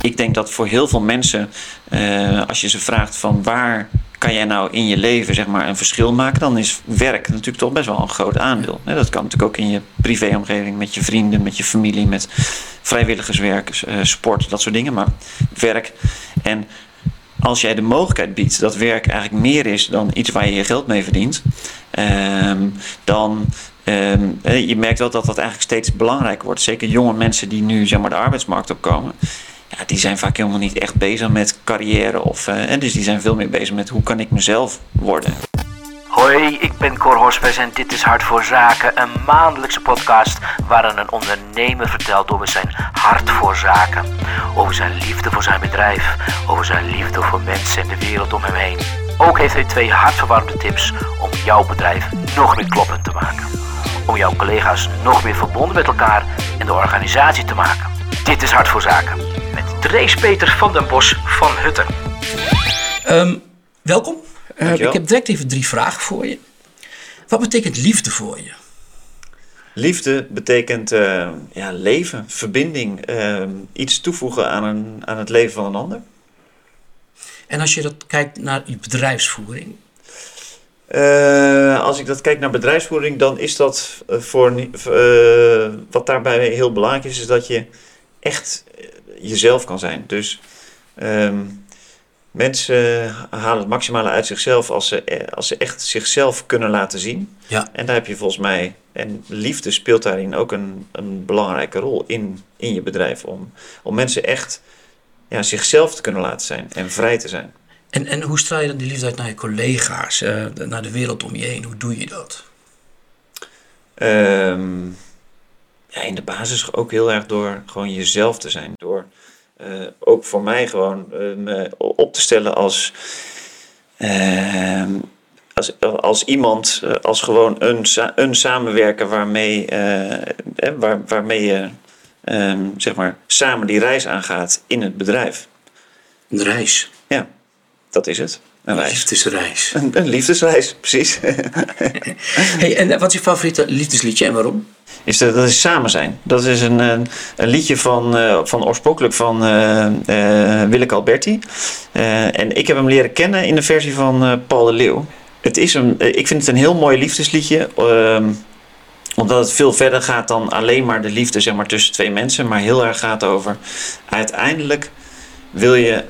Ik denk dat voor heel veel mensen, eh, als je ze vraagt van waar kan jij nou in je leven zeg maar, een verschil maken, dan is werk natuurlijk toch best wel een groot aandeel. Dat kan natuurlijk ook in je privéomgeving, met je vrienden, met je familie, met vrijwilligerswerk, eh, sport, dat soort dingen. Maar werk. En als jij de mogelijkheid biedt dat werk eigenlijk meer is dan iets waar je je geld mee verdient, ehm, dan um, je merkt wel dat dat eigenlijk steeds belangrijker wordt. Zeker jonge mensen die nu zeg maar, de arbeidsmarkt opkomen. Ja, die zijn vaak helemaal niet echt bezig met carrière. Of, uh, dus die zijn veel meer bezig met hoe kan ik mezelf worden. Hoi, ik ben Cor Hospes en dit is Hart voor Zaken, een maandelijkse podcast waarin een ondernemer vertelt over zijn hart voor zaken. Over zijn liefde voor zijn bedrijf, over zijn liefde voor mensen en de wereld om hem heen. Ook heeft hij twee hartverwarmende tips om jouw bedrijf nog meer kloppend te maken. Om jouw collega's nog meer verbonden met elkaar en de organisatie te maken. Dit is Hart voor Zaken met Drees Peter van den Bos van Hutten. Um, welkom. Uh, ik heb direct even drie vragen voor je. Wat betekent liefde voor je? Liefde betekent uh, ja, leven, verbinding, uh, iets toevoegen aan, een, aan het leven van een ander. En als je dat kijkt naar je bedrijfsvoering? Uh, als ik dat kijk naar bedrijfsvoering, dan is dat voor wat daarbij heel belangrijk is, is dat je echt jezelf kan zijn. Dus um, mensen halen het maximale uit zichzelf als ze, als ze echt zichzelf kunnen laten zien. Ja. En daar heb je volgens mij, en liefde speelt daarin ook een, een belangrijke rol in, in je bedrijf. Om, om mensen echt ja, zichzelf te kunnen laten zijn en vrij te zijn. En, en hoe straal je dan die liefde uit naar je collega's, uh, naar de wereld om je heen? Hoe doe je dat? Um, ja, in de basis ook heel erg door gewoon jezelf te zijn. Door uh, ook voor mij gewoon uh, me op te stellen als, uh, als, als iemand, als gewoon een, een samenwerker waarmee, waar, waarmee je um, zeg maar, samen die reis aangaat in het bedrijf. Een reis? Ja, dat is het. Een, liefdesreis. Een, een liefdesreis, precies. hey, en wat is je favoriete liefdesliedje en waarom? Is dat, dat is Samen zijn. Dat is een, een, een liedje van, uh, van oorspronkelijk van uh, uh, Willeke Alberti. en ik heb hem leren kennen in de versie van Paul de Leeuw. Het is een, ik vind het een heel mooi liefdesliedje. Ehm, omdat het veel verder gaat dan alleen maar de liefde zeg maar, tussen twee mensen. Maar heel erg gaat over uiteindelijk wil je,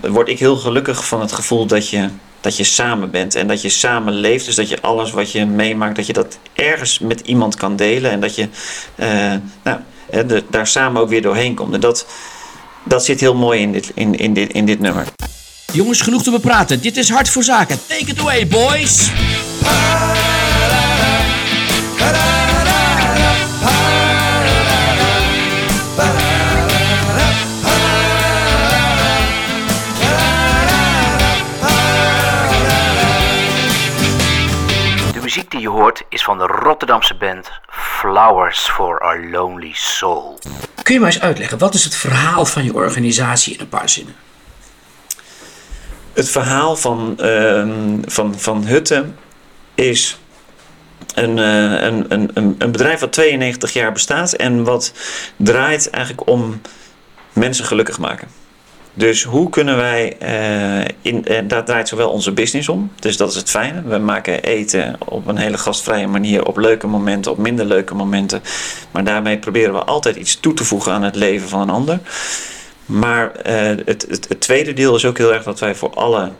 word ik heel gelukkig van het gevoel dat je dat je samen bent en dat je samen leeft. Dus dat je alles wat je meemaakt, dat je dat ergens met iemand kan delen. En dat je uh, nou, daar samen ook weer doorheen komt. En dat, dat zit heel mooi in dit, in, in, dit, in dit nummer. Jongens, genoeg te bepraten. Dit is Hart voor Zaken. Take it away, boys! Hoort is van de Rotterdamse band Flowers for Our Lonely Soul. Kun je maar eens uitleggen, wat is het verhaal van je organisatie in een paar zinnen? Het verhaal van, uh, van, van Hutten is een, uh, een, een, een bedrijf wat 92 jaar bestaat en wat draait eigenlijk om mensen gelukkig maken. Dus hoe kunnen wij, uh, in, uh, daar draait zowel onze business om, dus dat is het fijne. We maken eten op een hele gastvrije manier, op leuke momenten, op minder leuke momenten. Maar daarmee proberen we altijd iets toe te voegen aan het leven van een ander. Maar uh, het, het, het, tweede deel is ook heel erg dat wij voor alle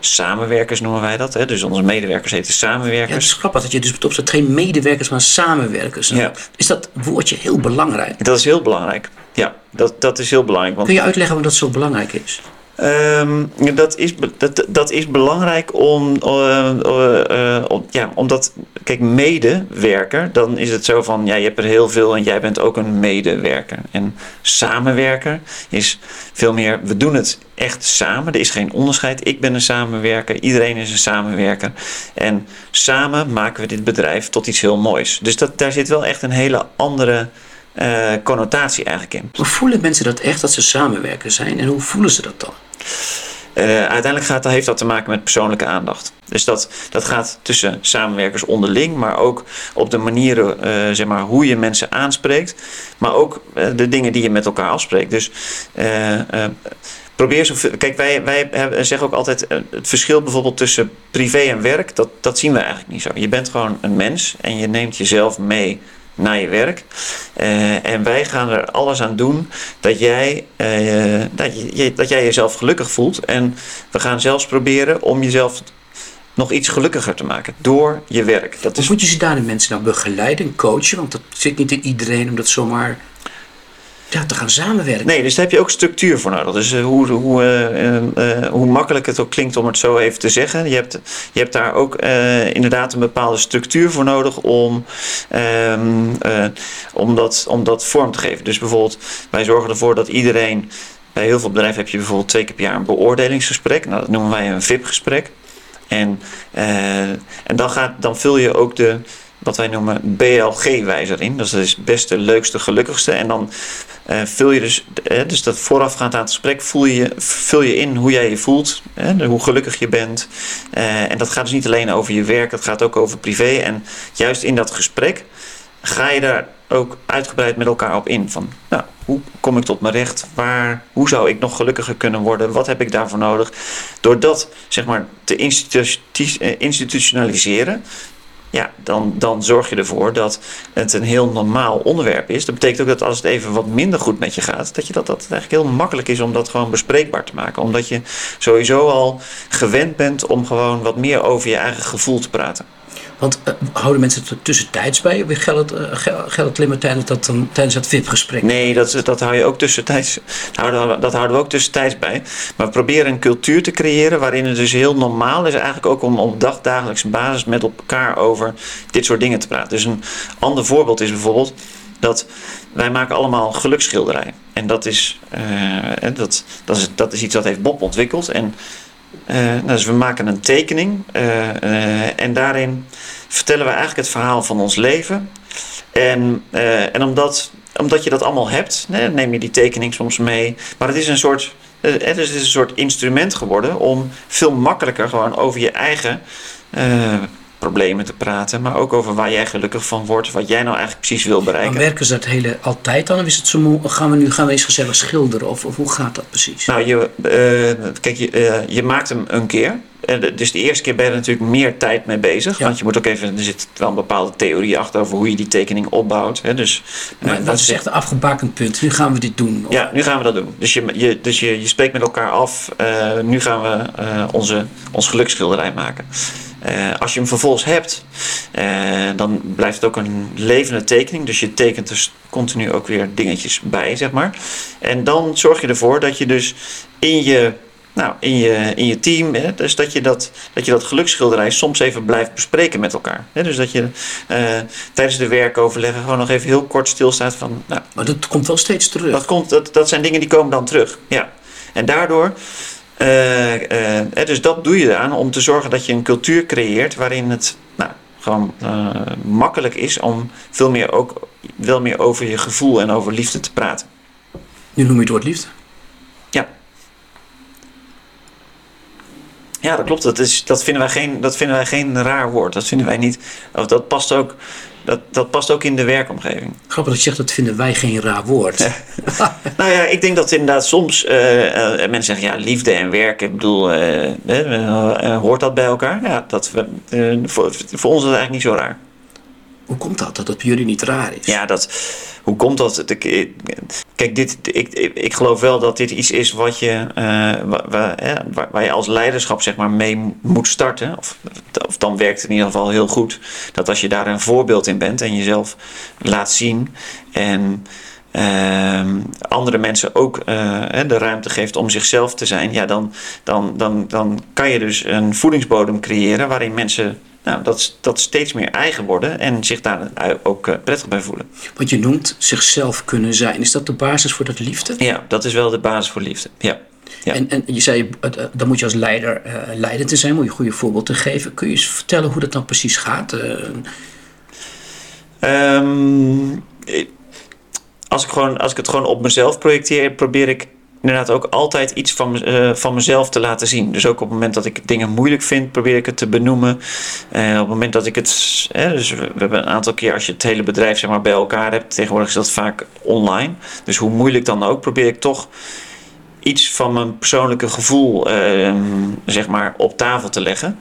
samenwerkers noemen wij dat. Hè? Dus onze medewerkers heten samenwerkers. Ja, het is grappig dat je dus op geen medewerkers, maar samenwerkers. Ja. Is dat woordje heel belangrijk? Dat is heel belangrijk. Ja, dat, dat is heel belangrijk. Want... Kun je uitleggen waarom dat zo belangrijk is? Um, dat, is, dat, dat is belangrijk om, uh, uh, om, ja, omdat, kijk, medewerker, dan is het zo van, ja, je hebt er heel veel en jij bent ook een medewerker. En samenwerker is veel meer, we doen het echt samen, er is geen onderscheid. Ik ben een samenwerker, iedereen is een samenwerker. En samen maken we dit bedrijf tot iets heel moois. Dus dat, daar zit wel echt een hele andere uh, connotatie eigenlijk in. Hoe voelen mensen dat echt dat ze samenwerken zijn en hoe voelen ze dat dan? uiteindelijk gaat, heeft dat te maken met persoonlijke aandacht. Dus dat, dat gaat tussen samenwerkers onderling, maar ook op de manieren, zeg maar, hoe je mensen aanspreekt. Maar ook de dingen die je met elkaar afspreekt. Dus probeer zoveel. Kijk, wij, wij zeggen ook altijd het verschil bijvoorbeeld tussen privé en werk, dat, dat zien we eigenlijk niet zo. Je bent gewoon een mens en je neemt jezelf mee naar je werk. Uh, en wij gaan er alles aan doen dat jij, uh, dat, je, dat jij jezelf gelukkig voelt. En we gaan zelfs proberen om jezelf nog iets gelukkiger te maken door je werk. Dat is... moet je ze daar de mensen dan begeleiden en coachen? Want dat zit niet in iedereen om dat zomaar te gaan samenwerken. Nee, dus daar heb je ook structuur voor nodig. Dus uh, hoe, hoe, uh, hoe makkelijk het ook klinkt om het zo even te zeggen. Je hebt, je hebt daar ook inderdaad een bepaalde structuur voor nodig om, um, om, dat, om dat vorm te geven. Dus bijvoorbeeld, wij zorgen ervoor dat iedereen. Bij heel veel bedrijven heb je bijvoorbeeld twee keer per jaar een beoordelingsgesprek. Nou, dat noemen wij een VIP-gesprek. En, en dan, gaat, dan vul je ook de, wat wij noemen BLG-wijzer in. Dus dat is beste, leukste, gelukkigste. En dan uh, vul je dus, uh, dus dat voorafgaand aan het gesprek, voel je, vul je in hoe jij je voelt, hoe gelukkig je bent. en dat gaat dus niet alleen over je werk, dat gaat ook over privé. En juist in dat gesprek ga je daar ook uitgebreid met elkaar op in. Van, nou, hoe kom ik tot mijn recht? Waar, hoe zou ik nog gelukkiger kunnen worden? Wat heb ik daarvoor nodig? Door dat zeg maar, te institutionaliseren, ja, dan, dan zorg je ervoor dat het een heel normaal onderwerp is. Dat betekent ook dat als het even wat minder goed met je gaat, dat, je dat, dat het eigenlijk heel makkelijk is om dat gewoon bespreekbaar te maken. Omdat je sowieso al gewend bent om gewoon wat meer over je eigen gevoel te praten. Want uh, houden mensen het tussentijds bij? Of geldt, uh, tijdens dat, dan, VIP-gesprek? Nee, dat, dat hou je ook tussentijds. Houden, dat houden we ook tussentijds bij. Maar we proberen een cultuur te creëren waarin het dus heel normaal is, eigenlijk ook om op dagdagelijkse basis met elkaar over dit soort dingen te praten. Dus een ander voorbeeld is bijvoorbeeld dat wij maken allemaal geluksschilderijen. En dat is, uh, dat, dat, is, dat is iets wat heeft Bob ontwikkeld. En uh, dus we maken een tekening uh, en daarin vertellen we eigenlijk het verhaal van ons leven. En, en omdat, omdat je dat allemaal hebt, neem je die tekening soms mee. Maar het is een soort, het is een soort instrument geworden om veel makkelijker gewoon over je eigen problemen te praten, maar ook over waar jij gelukkig van wordt, wat jij nou eigenlijk precies wil bereiken. Maar werken ze dat hele altijd dan? Of is het zo gaan we nu gaan we eens gezellig schilderen? Of, of hoe gaat dat precies? Nou, je, uh, kijk, je, uh, je maakt hem een keer. En dus de eerste keer ben je er natuurlijk meer tijd mee bezig. Want je moet ook even, er zit wel een bepaalde theorie achter over hoe je die tekening opbouwt. Hè. Dus, maar uh, dat is echt een afgebakend punt. Nu gaan we dit doen. Of? Ja, nu gaan we dat doen. Dus je, je, dus je, je spreekt met elkaar af. nu gaan we onze, ons geluksschilderij maken. Uh, als je hem vervolgens hebt, uh, dan blijft het ook een levende tekening. Dus je tekent dus continu ook weer dingetjes bij, zeg maar. En dan zorg je ervoor dat je dus in je, nou, in je, in je team, hè, dus dat je dat, dat je dat geluksschilderij soms even blijft bespreken met elkaar. Hè, dus dat je uh, tijdens de werkoverleggen gewoon nog even heel kort stilstaat van... Nou, maar dat komt wel steeds terug. Dat, komt, dat, dat zijn dingen die komen dan terug, ja. En daardoor dus dat doe je eraan om te zorgen dat je een cultuur creëert waarin het nou, gewoon uh, makkelijk is om veel meer ook wel meer over je gevoel en over liefde te praten. Nu noem je het woord liefde. Ja. Ja, dat klopt. Dat, is, dat, vinden wij geen, dat vinden wij geen raar woord. Dat vinden wij niet. Of dat past ook dat, dat past ook in de werkomgeving. Grappig dat je zegt, dat vinden wij geen raar woord. nou ja, ik denk dat inderdaad soms uh, uh, mensen zeggen, ja, liefde en werk, ik bedoel, uh, hoort dat bij elkaar? Ja, dat, voor, voor ons is dat eigenlijk niet zo raar. Hoe komt dat, dat het bij jullie niet raar is? Ja, dat, hoe komt dat? Kijk, dit, ik, ik geloof wel dat dit iets is wat je, uh, waar, waar, je als leiderschap zeg maar, mee moet starten. Of, of dan werkt het in ieder geval heel goed. Dat als je daar een voorbeeld in bent en jezelf laat zien. En uh, andere mensen ook uh, de ruimte geeft om zichzelf te zijn. Ja, dan, dan, dan, dan kan je dus een voedingsbodem creëren waarin mensen nou, dat, dat steeds meer eigen worden en zich daar ook eh, prettig bij voelen. Wat je noemt zichzelf kunnen zijn, is dat de basis voor dat liefde? Ja, dat is wel de basis voor liefde. Ja. Ja. En, en je zei, eh, dan moet je als leider uh, leidend te zijn, moet je een goede voorbeeld te geven. Kun je eens vertellen hoe dat dan precies gaat? Um, als, ik gewoon, als ik het gewoon op mezelf projecteer, probeer ik inderdaad ook altijd iets van, uh, van mezelf te laten zien. Dus ook op het moment dat ik dingen moeilijk vind, probeer ik het te benoemen. Uh, op het moment dat ik het. dus we, hebben een aantal keer, als je het hele bedrijf zeg maar, bij elkaar hebt, tegenwoordig is dat vaak online. Dus hoe moeilijk dan ook, probeer ik toch iets van mijn persoonlijke gevoel uh, zeg maar, op tafel te leggen.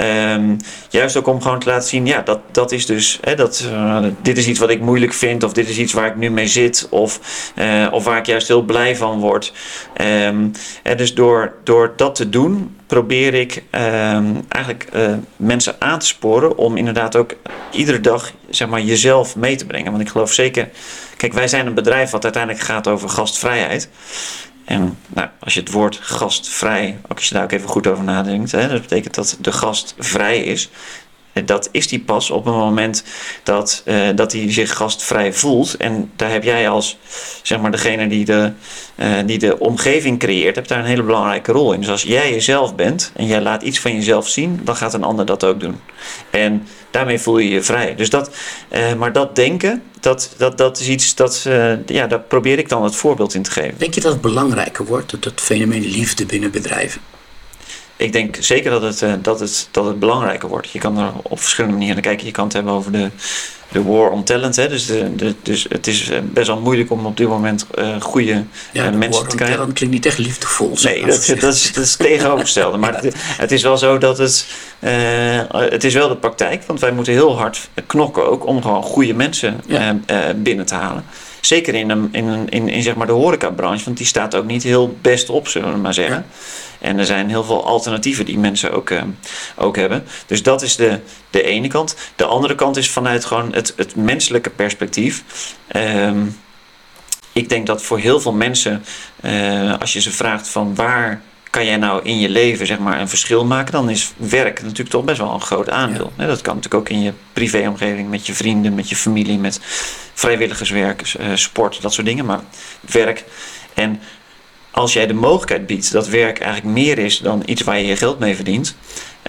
Um, juist ook om gewoon te laten zien, ja, dat, dat is dus, hè, dat, uh, dit is iets wat ik moeilijk vind, of dit is iets waar ik nu mee zit, of, uh, of waar ik juist heel blij van word. En dus door, door dat te doen, probeer ik um, eigenlijk uh, mensen aan te sporen om inderdaad ook iedere dag zeg maar, jezelf mee te brengen. Want ik geloof zeker, kijk, wij zijn een bedrijf wat uiteindelijk gaat over gastvrijheid. En nou, als je het woord gastvrij, ook als je daar ook even goed over nadenkt, hè, dat betekent dat de gast vrij is. Dat is die pas op een moment dat, uh, dat hij zich gastvrij voelt. En daar heb jij als zeg maar, degene die de, uh, die de omgeving creëert, hebt daar een hele belangrijke rol in. Dus als jij jezelf bent en jij laat iets van jezelf zien, dan gaat een ander dat ook doen. En daarmee voel je je vrij. Dus dat, uh, maar dat denken, dat, dat, dat is iets dat, ja, daar probeer ik dan het voorbeeld in te geven. Denk je dat het belangrijker wordt, dat, dat fenomeen liefde binnen bedrijven? Ik denk zeker dat het, uh, dat, het, dat het belangrijker wordt. Je kan er op verschillende manieren kijken. Je kan het hebben over de, de war on talent. Hè. Dus, de, de, dus het is eh, best wel moeilijk om op dit moment uh, goede ja, mensen te krijgen. Dat klinkt niet echt liefdevol. Nee, dat, dat, is, dat is tegenovergestelde. maar het, het, is wel zo dat het. Het is wel de praktijk. Want wij moeten heel hard knokken ook om gewoon goede mensen ja. binnen te halen. Zeker in, een, in, een, in, in zeg maar de horecabranche, want die staat ook niet heel best op, zullen we maar zeggen. Ja. En er zijn heel veel alternatieven die mensen ook, uh, ook hebben. Dus dat is de, de ene kant. De andere kant is vanuit gewoon het, het menselijke perspectief. Um, ik denk dat voor heel veel mensen, uh, als je ze vraagt van waar kan jij nou in je leven zeg maar, een verschil maken, dan is werk natuurlijk toch best wel een groot aandeel. Ja. Dat kan natuurlijk ook in je privéomgeving, met je vrienden, met je familie, met vrijwilligerswerk, uh, sport, dat soort dingen. Maar werk. En als jij de mogelijkheid biedt dat werk eigenlijk meer is dan iets waar je je geld mee verdient,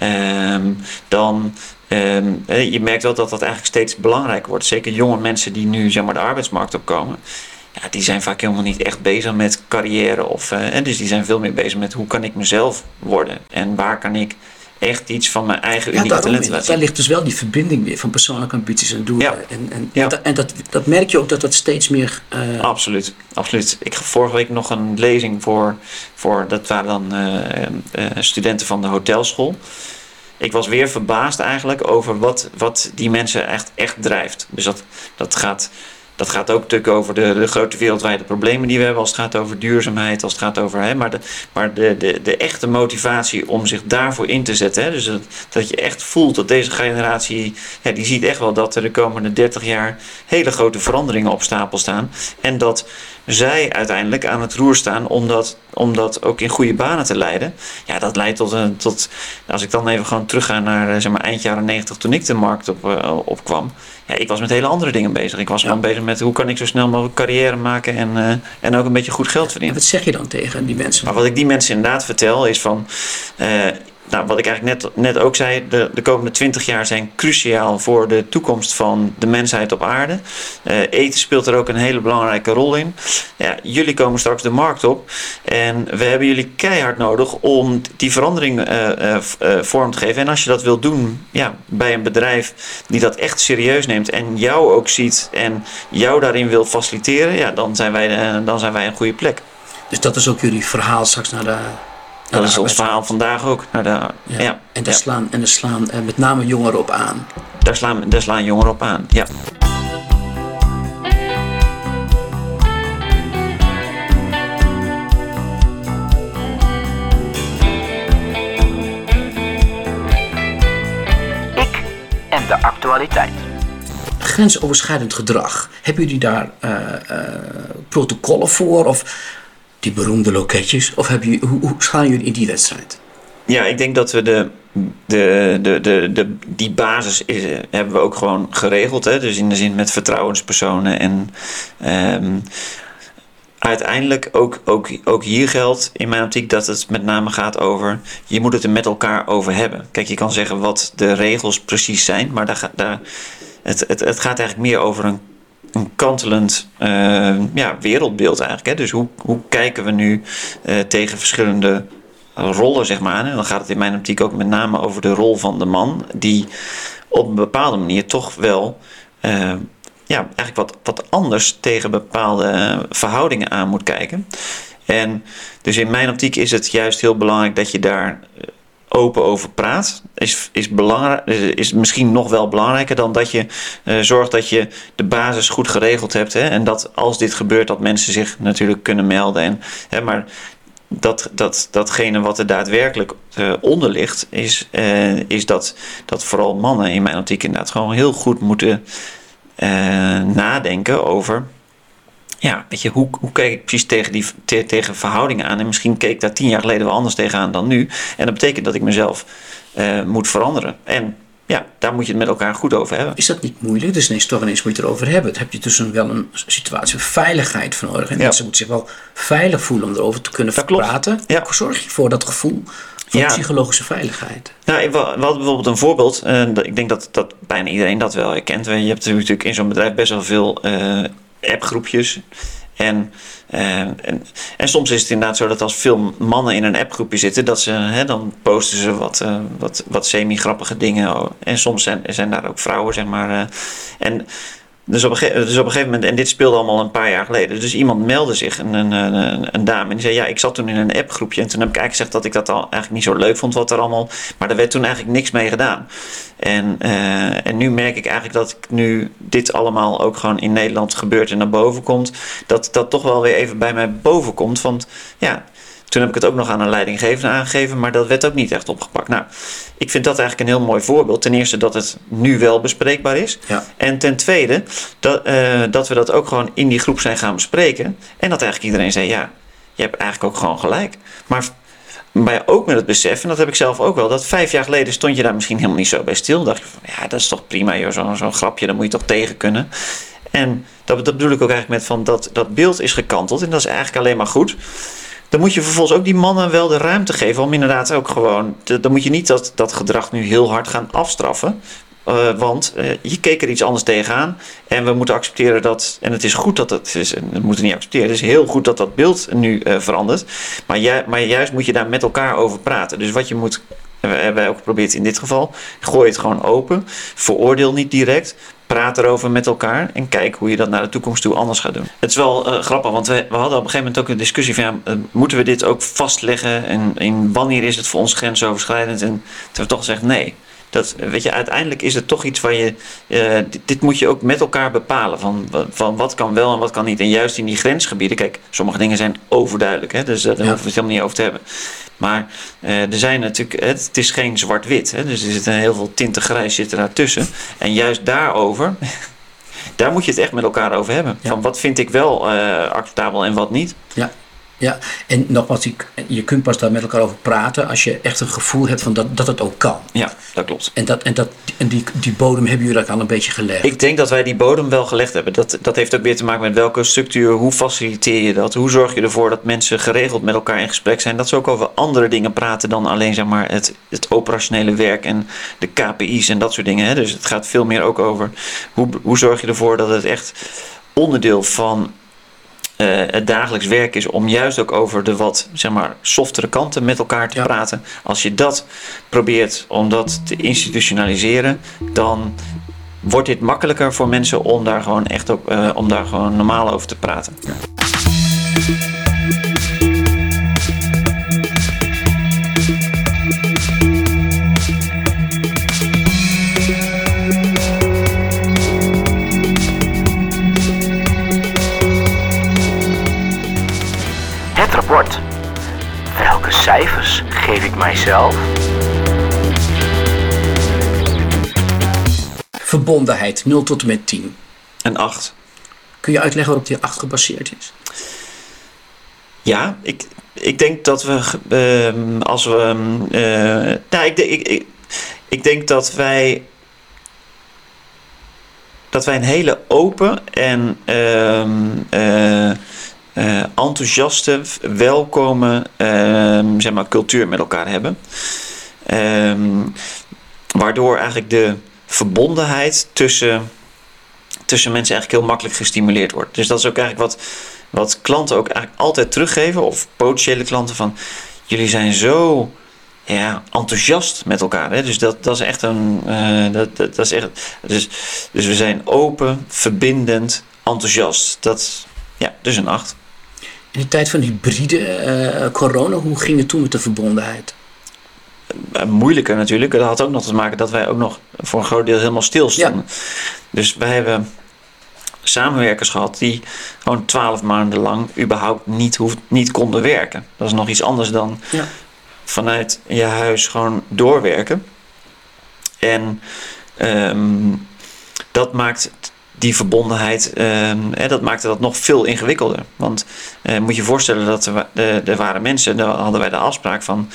um, dan um, je merkt wel dat dat eigenlijk steeds belangrijker wordt. Zeker jonge mensen die nu zeg maar, de arbeidsmarkt opkomen. Ja, die zijn vaak helemaal niet echt bezig met carrière. Of, uh, dus die zijn veel meer bezig met hoe kan ik mezelf worden. En waar kan ik echt iets van mijn eigen unieke ja, talent laten Daar ligt dus wel die verbinding weer van persoonlijke ambities en doelen. Ja. En, en, ja. dat, en dat, dat merk je ook dat dat steeds meer... Uh... Absoluut, absoluut. Ik gaf vorige week nog een lezing voor, voor dat waren dan uh, studenten van de hotelschool. Ik was weer verbaasd eigenlijk over wat, wat die mensen echt, echt drijft. Dus dat, dat gaat dat gaat ook natuurlijk over de, de, grote wereldwijde problemen die we hebben. Als het gaat over duurzaamheid, als het gaat over. Hè, maar de, maar de, de, de echte motivatie om zich daarvoor in te zetten. Hè, dus dat, dat je echt voelt dat deze generatie. Ja, die ziet echt wel dat er de komende 30 jaar hele grote veranderingen op stapel staan. En dat zij uiteindelijk aan het roer staan om dat, om dat ook in goede banen te leiden. Ja, dat leidt tot een. Tot, als ik dan even gewoon terugga naar zeg maar, eind jaren 90 toen ik de markt op, uh, opkwam ja, ik was met hele andere dingen bezig. Ik was ja. gewoon bezig met hoe kan ik zo snel mogelijk carrière maken en, uh, en ook een beetje goed geld verdienen. En wat zeg je dan tegen die mensen? Maar wat ik die mensen inderdaad vertel is van. Nou, wat ik eigenlijk net, net ook zei, de, de komende twintig jaar zijn cruciaal voor de toekomst van de mensheid op aarde. Uh, eten speelt er ook een hele belangrijke rol in. Ja, jullie komen straks de markt op en we hebben jullie keihard nodig om die verandering uh, uh, vorm te geven. En als je dat wilt doen ja, bij een bedrijf die dat echt serieus neemt en jou ook ziet en jou daarin wil faciliteren, ja, dan, zijn wij, dan zijn wij een goede plek. Dus dat is ook jullie verhaal straks naar de dat is ons verhaal vandaag ook. Nou, daar, ja. ja. En daar slaan, en daar slaan uh, met name jongeren op aan. Daar slaan, daar slaan jongeren op aan, ja. Ik en de actualiteit. Grensoverschrijdend gedrag. Hebben jullie daar uh, uh, protocollen voor? Of die beroemde loketjes? Of heb je, hoe, hoe jullie in die wedstrijd? Ja, ik denk dat we de, de, de, de, de, die basis is, hebben we ook gewoon geregeld. Hè? Dus in de zin met vertrouwenspersonen. En um, uiteindelijk ook, ook, ook hier geldt in mijn optiek dat het met name gaat over... je moet het er met elkaar over hebben. Kijk, je kan zeggen wat de regels precies zijn. Maar daar, daar, het, het, het gaat eigenlijk meer over een kantelend eh, ja, wereldbeeld eigenlijk. Hè? Dus hoe, hoe kijken we nu eh, tegen verschillende rollen, zeg maar. En dan gaat het in mijn optiek ook met name over de rol van de man, die op een bepaalde manier toch wel eh, ja, eigenlijk wat, wat anders tegen bepaalde verhoudingen aan moet kijken. En dus in mijn optiek is het juist heel belangrijk dat je daar open over praat, is, is, belangrijk, is misschien nog wel belangrijker dan dat je uh, zorgt dat je de basis goed geregeld hebt. Hè, en dat als dit gebeurt, dat mensen zich natuurlijk kunnen melden. En, hè, maar dat, dat, datgene wat er daadwerkelijk uh, onder ligt, is, uh, is dat, dat vooral mannen in mijn optiek inderdaad gewoon heel goed moeten nadenken over ja, weet je, hoe, hoe kijk ik precies tegen, die, te, tegen verhoudingen aan? En misschien keek ik daar tien jaar geleden wel anders tegenaan dan nu. En dat betekent dat ik mezelf uh, moet veranderen. En ja, daar moet je het met elkaar goed over hebben. Is dat niet moeilijk? Dus ineens toch ineens moet je het erover hebben. Dan heb je dus een, wel een situatie van veiligheid van nodig. En ja. mensen moeten zich wel veilig voelen om erover te kunnen dat praten. Ja. Hoe zorg je voor dat gevoel van ja. psychologische veiligheid? Nou, we hadden bijvoorbeeld een voorbeeld. Uh, ik denk dat, dat bijna iedereen dat wel herkent. Je hebt natuurlijk in zo'n bedrijf best wel veel uh, appgroepjes. En, uh, en, en, soms is het inderdaad zo dat als veel mannen in een appgroepje zitten, dat ze, hè, dan posten ze wat, uh, wat, wat semi-grappige dingen. En soms zijn, zijn daar ook vrouwen, zeg maar. Uh, en dus op, een dus op een gegeven moment, en dit speelde allemaal een paar jaar geleden. Dus iemand meldde zich, een, een, een, een dame, en die zei: Ja, ik zat toen in een appgroepje. En toen heb ik eigenlijk gezegd dat ik dat al eigenlijk niet zo leuk vond, wat er allemaal. Maar er werd toen eigenlijk niks mee gedaan. En, uh, en nu merk ik eigenlijk dat ik nu dit allemaal ook gewoon in Nederland gebeurt en naar boven komt. Dat dat toch wel weer even bij mij boven komt. Want ja, toen heb ik het ook nog aan een leidinggevende aangegeven, maar dat werd ook niet echt opgepakt. Nou, ik vind dat eigenlijk een heel mooi voorbeeld. Ten eerste dat het nu wel bespreekbaar is. Ja. En ten tweede dat, uh, dat we dat ook gewoon in die groep zijn gaan bespreken. En dat eigenlijk iedereen zei: ja, je hebt eigenlijk ook gewoon gelijk. Maar maar ook met het besef, en dat heb ik zelf ook wel, dat vijf jaar geleden stond je daar misschien helemaal niet zo bij stil. dacht je van, ja, dat is toch prima, zo'n zo grapje, daar moet je toch tegen kunnen. En dat, dat bedoel ik ook eigenlijk met van dat, dat beeld is gekanteld en dat is eigenlijk alleen maar goed dan moet je vervolgens ook die mannen wel de ruimte geven om inderdaad ook gewoon. Dan moet je niet dat, dat gedrag nu heel hard gaan afstraffen. Uh, want uh, je keek er iets anders tegenaan. En we moeten accepteren dat. En het is goed dat het is. We moeten niet accepteren. Het is heel goed dat dat beeld nu uh, verandert. Maar, maar juist moet je daar met elkaar over praten. Dus wat je moet. We hebben ook geprobeerd in dit geval. Gooi het gewoon open. Veroordeel niet direct praat erover met elkaar en kijk hoe je dat naar de toekomst toe anders gaat doen. Het is wel uh, grappig, want we, we, hadden op een gegeven moment ook een discussie van uh, moeten we dit ook vastleggen en in wanneer is het voor ons grensoverschrijdend? En toen hebben we toch gezegd nee. Dat, weet je, uiteindelijk is het toch iets waar je. Uh, dit, dit, moet je ook met elkaar bepalen. Van, van wat kan wel en wat kan niet. En juist in die grensgebieden. Kijk, sommige dingen zijn overduidelijk. Hè, dus daar ja. hoeven we het helemaal niet over te hebben. Maar uh, er zijn natuurlijk, het is geen zwart-wit. Dus er zitten heel veel tinten grijs zitten daartussen. En juist daarover, daar moet je het echt met elkaar over hebben. Ja. Van wat vind ik wel uh, acceptabel en wat niet. Ja. Ja, en nogmaals, je kunt pas daar met elkaar over praten als je echt een gevoel hebt van dat, dat het ook kan. Ja, dat klopt. En, dat, en, dat, en die, die bodem hebben jullie al een beetje gelegd? Ik denk dat wij die bodem wel gelegd hebben. Dat, dat heeft ook weer te maken met welke structuur, hoe faciliteer je dat? Hoe zorg je ervoor dat mensen geregeld met elkaar in gesprek zijn? Dat ze ook over andere dingen praten dan alleen zeg maar, het, het operationele werk en de KPI's en dat soort dingen. Hè? Dus het gaat veel meer ook over hoe, hoe zorg je ervoor dat het echt onderdeel van uh, het dagelijks werk is om juist ook over de wat zeg maar, softere kanten met elkaar te ja. praten. Als je dat probeert om dat te institutionaliseren, dan wordt dit makkelijker voor mensen om daar gewoon echt ook, uh, om daar gewoon normaal over te praten. Ja. Cijfers geef ik mijzelf? Verbondenheid 0 tot en met 10. Een 8. Kun je uitleggen waarop die 8 gebaseerd is? Ja, ik, ik denk dat we uh, als we. Uh, nou, ik, ik, ik, ik denk dat wij dat wij een hele open en uh, uh, uh, enthousiaste, welkome uh, zeg maar, cultuur met elkaar hebben. Um, waardoor eigenlijk de verbondenheid tussen tussen mensen eigenlijk heel makkelijk gestimuleerd wordt. Dus dat is ook eigenlijk wat, wat klanten ook eigenlijk altijd teruggeven, of potentiële klanten van jullie zijn zo ja, enthousiast met elkaar. Hè? Dus dat, dat is echt een. Dat, dat, dat, is echt, dus, dus we zijn open, verbindend, enthousiast. Dat, ja, dus een acht. In de tijd van hybride uh, corona, hoe ging het toen met de verbondenheid? Uh, moeilijker natuurlijk. Dat had ook nog te maken dat wij ook nog voor een groot deel helemaal stil stonden. Ja. Dus wij hebben samenwerkers gehad die gewoon twaalf maanden lang überhaupt niet, niet konden werken. Dat is nog iets anders dan ja. vanuit je huis gewoon doorwerken. En um, dat maakt die verbondenheid, um, dat maakte dat nog veel ingewikkelder. Want uh, moet je voorstellen dat er, de, er waren mensen, daar hadden wij de afspraak van,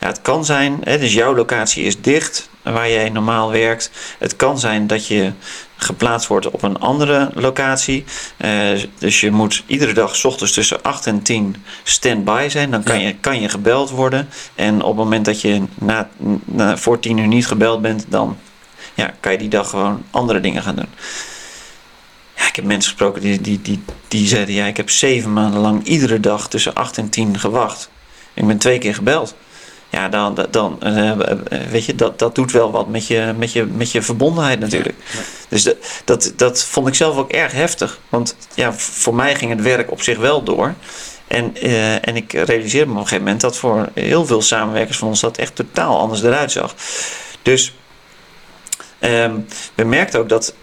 ja, het kan zijn, hè, dus jouw locatie is dicht waar jij normaal werkt. Het kan zijn dat je geplaatst wordt op een andere locatie. Uh, dus je moet iedere dag s ochtends tussen 8 en 10 stand-by zijn. Dan kan, je, kan je gebeld worden. En op het moment dat je na, na, voor 10 uur niet gebeld bent, dan ja, kan je die dag gewoon andere dingen gaan doen. Ja, ik heb mensen gesproken die, die, die, die zeiden: Ja, ik heb zeven maanden lang iedere dag tussen 8 en 10 gewacht. Ik ben twee keer gebeld ja, dan, dan uh, weet je, dat, dat doet wel wat met je, met je, met je verbondenheid natuurlijk. Dus de, dat, dat vond ik zelf ook erg heftig. Want ja, voor mij ging het werk op zich wel door. En, uh, en ik realiseerde me op een gegeven moment dat voor heel veel samenwerkers van ons dat echt totaal anders eruit zag. Dus um, we merkten ook dat,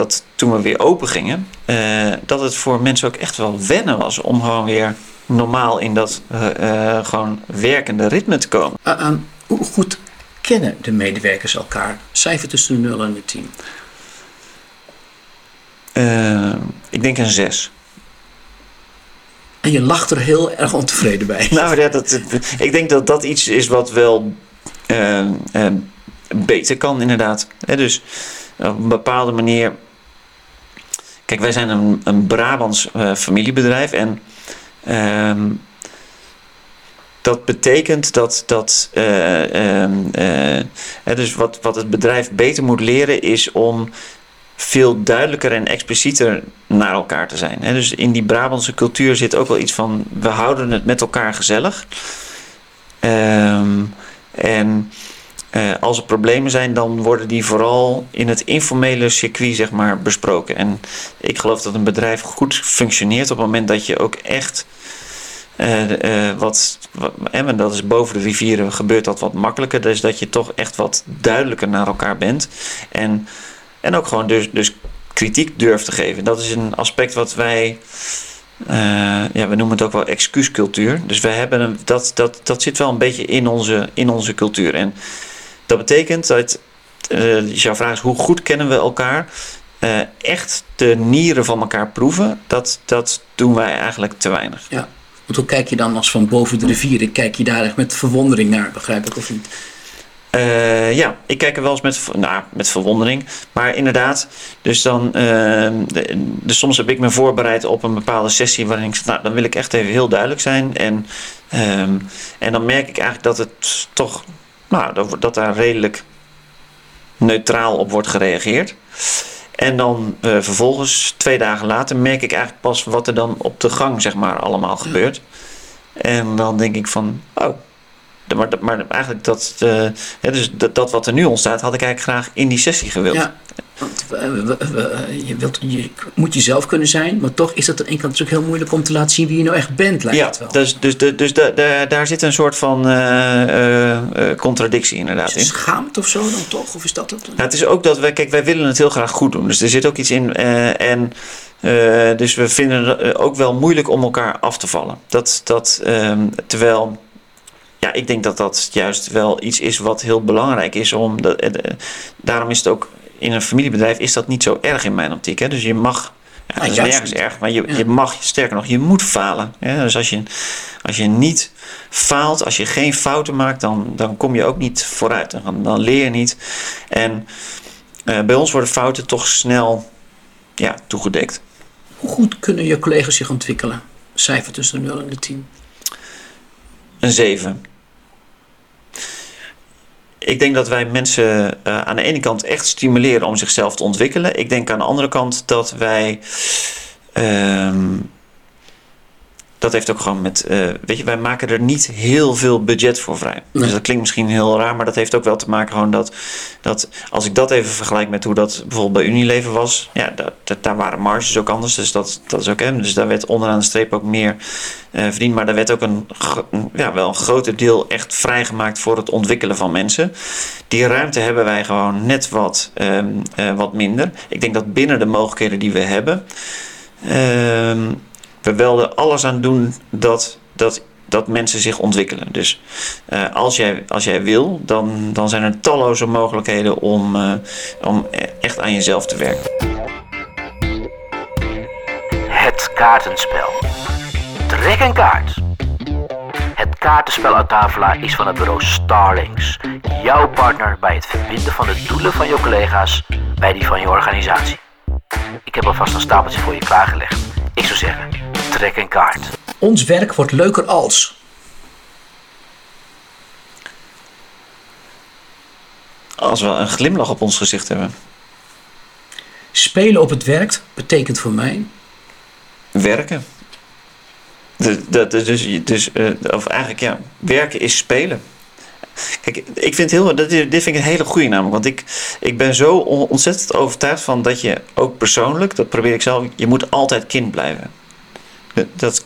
dat toen we weer open gingen, uh, dat het voor mensen ook echt wel wennen was om gewoon weer normaal in dat uh, gewoon werkende ritme te komen. Uh, hoe goed kennen de medewerkers elkaar? Cijfer tussen de 0 en de 10? ik denk een 6. En je lacht er heel erg ontevreden bij. Nou ja, dat, ik denk dat dat iets is wat wel beter kan, inderdaad. dus op een bepaalde manier. Kijk, wij zijn een, een Brabants familiebedrijf en Ehm, dat betekent dat, dat uh, uh, dus wat, wat het bedrijf beter moet leren is om veel duidelijker en explicieter naar elkaar te zijn. dus in die Brabantse cultuur zit ook wel iets van we houden het met elkaar gezellig. Um, en uh, als er problemen zijn, dan worden die vooral in het informele circuit zeg maar, besproken. En ik geloof dat een bedrijf goed functioneert op het moment dat je ook echt. Uh, uh, wat, en dat is boven de rivieren gebeurt dat wat makkelijker. Dus dat je toch echt wat duidelijker naar elkaar bent. En, en ook gewoon dus, dus kritiek durft te geven. Dat is een aspect wat wij. Ja, we noemen het ook wel excuuscultuur. Dus we hebben een, dat, dat, dat zit wel een beetje in onze, in onze cultuur. En dat betekent dat, uh, jouw vraag is hoe goed kennen we elkaar? Uh, echt de nieren van elkaar proeven, dat, dat doen wij eigenlijk te weinig. Ja, want hoe kijk je dan als van boven de rivieren? Kijk je daar echt met verwondering naar, begrijp ik of niet? Uh, ja, ik kijk er wel eens met, nou, met verwondering. Maar inderdaad, dus dan. Uh, de, dus soms heb ik me voorbereid op een bepaalde sessie waarin ik zeg, nou, dan wil ik echt even heel duidelijk zijn. En, um, en dan merk ik eigenlijk dat het toch nou, dat, dat daar redelijk neutraal op wordt gereageerd. En dan uh, vervolgens, twee dagen later, merk ik eigenlijk pas wat er dan op de gang, zeg maar, allemaal gebeurt. En dan denk ik van, oh, maar, maar eigenlijk dat, uh, dus dat, dat wat er nu ontstaat, had ik eigenlijk graag in die sessie gewild. Ja. Want je, wilt, je moet jezelf kunnen zijn, maar toch is dat aan de ene kant natuurlijk heel moeilijk om te laten zien wie je nou echt bent, lijkt ja, het wel. Dus, dus, dus, dus daar zit een soort van uh, uh, contradictie inderdaad in. Schaamt of zo dan toch? Of is dat het? Nou, het is ook dat wij, kijk, wij willen het heel graag goed doen. Dus er zit ook iets in. en dus we vinden het ook wel moeilijk om elkaar af te vallen. Dat, dat, um, terwijl ja, ik denk dat dat juist wel iets is wat heel belangrijk is. Om dat, daarom is het ook in een familiebedrijf is dat niet zo erg in mijn optiek. Hè? Dus je mag, ja, dat is nergens erg, maar je, je mag, sterker nog, je moet falen. Hè? Dus als je, als je niet faalt, als je geen fouten maakt, dan, dan kom je ook niet vooruit. Dan, dan leer je niet. En uh, bij ons worden fouten toch snel ja, toegedekt. Hoe goed kunnen je collega's zich ontwikkelen? Cijfer tussen de 0 en de 10? Een 7. Ik denk dat wij mensen uh, aan de ene kant echt stimuleren om zichzelf te ontwikkelen. Ik denk aan de andere kant dat wij. Ehm, dat heeft ook gewoon met. Uh, weet je, wij maken er niet heel veel budget voor vrij. Dus dat klinkt misschien heel raar, maar dat heeft ook wel te maken gewoon dat. dat als ik dat even vergelijk met hoe dat bijvoorbeeld bij Unilever was. Ja, dat, daar waren marges ook anders. Dus dat, dat is ook. Hè, dus daar werd onderaan de streep ook meer uh, verdiend. Maar daar werd ook een, ja, wel een groter deel echt vrijgemaakt voor het ontwikkelen van mensen. Die ruimte hebben wij gewoon net wat, uh, wat minder. Ik denk dat binnen de mogelijkheden die we hebben. Ehm, we wilden alles aan doen dat, dat, dat mensen zich ontwikkelen. Dus uh, als, jij, als jij wil, dan, dan zijn er talloze mogelijkheden om, uh, om echt aan jezelf te werken. Het kaartenspel. Trek een kaart. Het kaartenspel uit Tafela is van het bureau Starlings. Jouw partner bij het verbinden van de doelen van je collega's bij die van je organisatie. Ik heb alvast een stapeltje voor je klaargelegd. Ik zou zeggen, trek een kaart. Ons werk wordt leuker als. Als we een glimlach op ons gezicht hebben. Spelen op het werk betekent voor mij. Werken. Dat, dus, dus, uh, of eigenlijk ja, werken is spelen. Kijk, ik vind heel, dat, dit vind ik een hele goede namelijk. Want ik, ik ben zo ontzettend overtuigd van dat je ook persoonlijk, dat probeer ik zelf, je moet altijd kind blijven. Dat,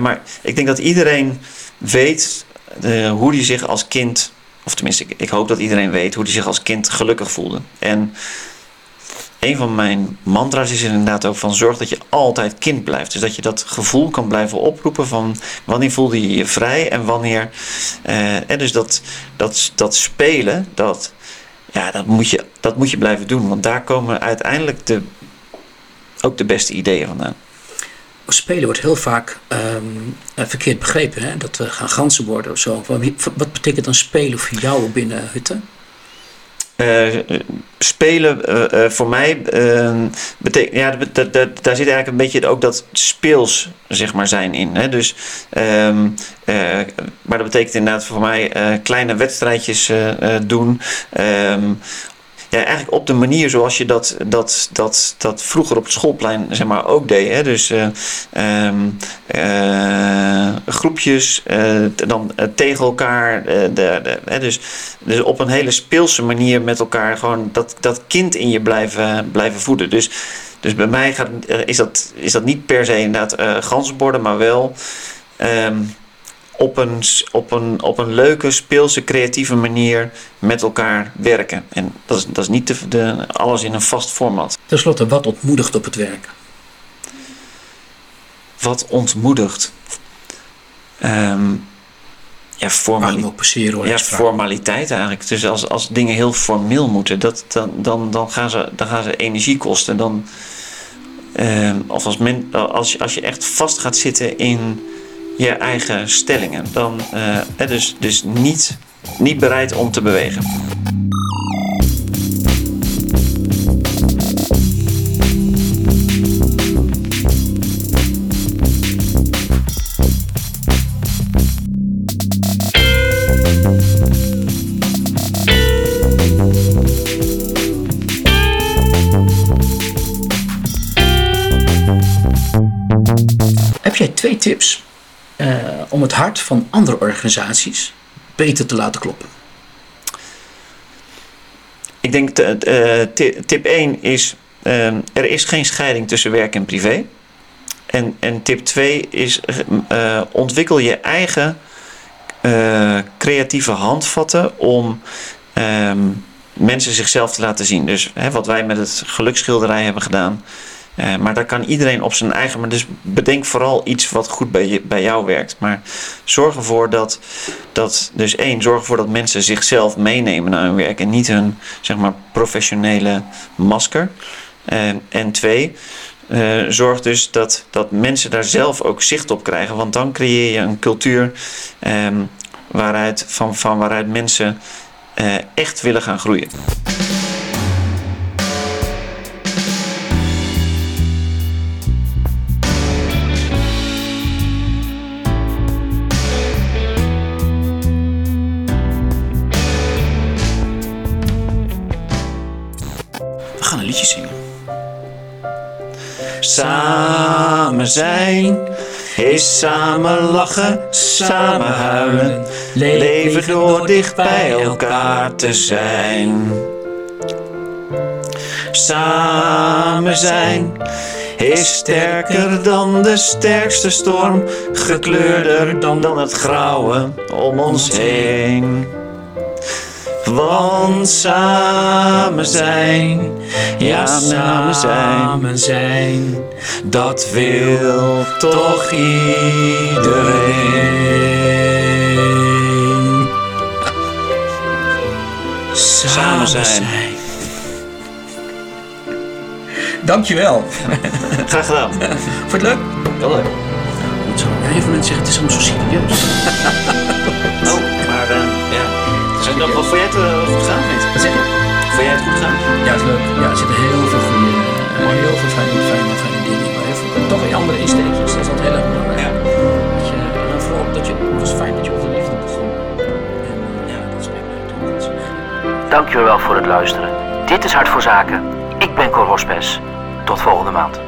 maar ik denk dat iedereen weet uh, hoe hij zich als kind, of tenminste, ik, ik hoop dat iedereen weet hoe hij zich als kind gelukkig voelde. En een van mijn mantra's is inderdaad ook van zorg dat je altijd kind blijft. Dus dat je dat gevoel kan blijven oproepen van wanneer voelde je je vrij en wanneer. Uh, en dus dat, dat, dat spelen, dat, ja, dat, moet je, dat moet je blijven doen. Want daar komen uiteindelijk de, ook de beste ideeën vandaan. Spelen wordt heel vaak um, verkeerd begrepen. Hè? Dat we gaan ganzen worden of zo. Wat betekent dan spelen voor jou binnen Hutten? Uh, spelen uh, voor mij betekent ja, daar zit eigenlijk een beetje ook dat speels zeg maar zijn in. Hè? Dus, um, maar dat betekent inderdaad voor mij kleine wedstrijdjes doen. Um, ja, eigenlijk op de manier zoals je dat, dat, dat, dat vroeger op het schoolplein zeg maar, ook deed. Hè? Dus uh, groepjes, dan tegen elkaar. de, de, hè? Dus, dus op een hele speelse manier met elkaar gewoon dat, dat kind in je blijven, blijven voeden. Dus, dus bij mij gaat, is, dat, is dat niet per se inderdaad uh, gansborden, maar wel. Um, op een, op een, op een leuke, speelse, creatieve manier met elkaar werken. En dat is, dat is niet de, de, alles in een vast format. Ten slotte, wat ontmoedigt op het werk? Wat ontmoedigt? Um, ja, formali ja, formaliteit eigenlijk. Dus als, als dingen heel formeel moeten, dat, dan, dan, dan, gaan ze, dan gaan ze energie kosten. Dan, um, of als, men, als, als je echt vast gaat zitten in je eigen stellingen. Dan uh, dus, dus niet, niet bereid om te bewegen. Heb jij twee tips om het hart van andere organisaties beter te laten kloppen? Ik denk uh, tip 1 is: er is geen scheiding tussen werk en privé. En, en tip 2 is: ontwikkel je eigen creatieve handvatten om um, mensen zichzelf te laten zien. Dus hè, wat wij met het geluksschilderij hebben gedaan. Uh, maar daar kan iedereen op zijn eigen. Maar dus bedenk vooral iets wat goed bij, je, bij jou werkt. Maar zorg ervoor dat, dat. Dus één, zorg ervoor dat mensen zichzelf meenemen naar hun werk. En niet hun zeg maar, professionele masker. Uh, en twee. Uh, zorg dus dat, dat mensen daar zelf ook zicht op krijgen. Want dan creëer je een cultuur um, waaruit, van, van waaruit mensen echt willen gaan groeien. Samen zijn is samen lachen, samen huilen, leven door dicht bij elkaar te zijn. Samen zijn is sterker dan de sterkste storm, gekleurder dan het grauwe om ons heen. Want samen zijn, ja samen zijn, zijn, dat wil toch iedereen. Samen zijn. Dankjewel. Graag gedaan. Vond je het leuk? Heel leuk. Ja, heel veel mensen zeggen het is allemaal zo serieus. oh, maar uh, ja. En dat, wat vond jij het uh, goed gaan? Wat zeg je? Vond jij het goed gaan? Ja, het is leuk. Ja, er zitten heel veel goede, uh, heel veel fijne, fijne, fijne dingen in. Maar heel veel, toch weer andere insteekjes. Dat is altijd heel erg belangrijk. Ja. Dat je, en vooral dat je, het was fijn dat je over de liefde begon. En ja, dat spreekt mij natuurlijk. Dankjewel voor het luisteren. Dit is Hart voor Zaken. Ik ben Cor Hospes. Tot volgende maand.